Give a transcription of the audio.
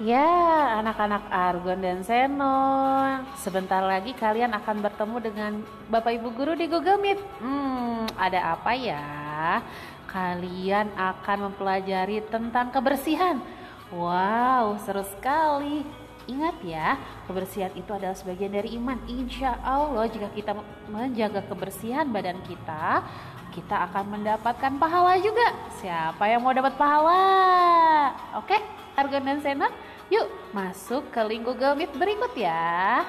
Ya, anak-anak Argon dan Seno, sebentar lagi kalian akan bertemu dengan Bapak Ibu Guru di Google Meet. Hmm, ada apa ya? Kalian akan mempelajari tentang kebersihan. Wow, seru sekali. Ingat ya, kebersihan itu adalah sebagian dari iman. Insya Allah, jika kita menjaga kebersihan badan kita, kita akan mendapatkan pahala juga. Siapa yang mau dapat pahala? Oke, Argon dan Sena, yuk masuk ke link Google Meet berikut ya.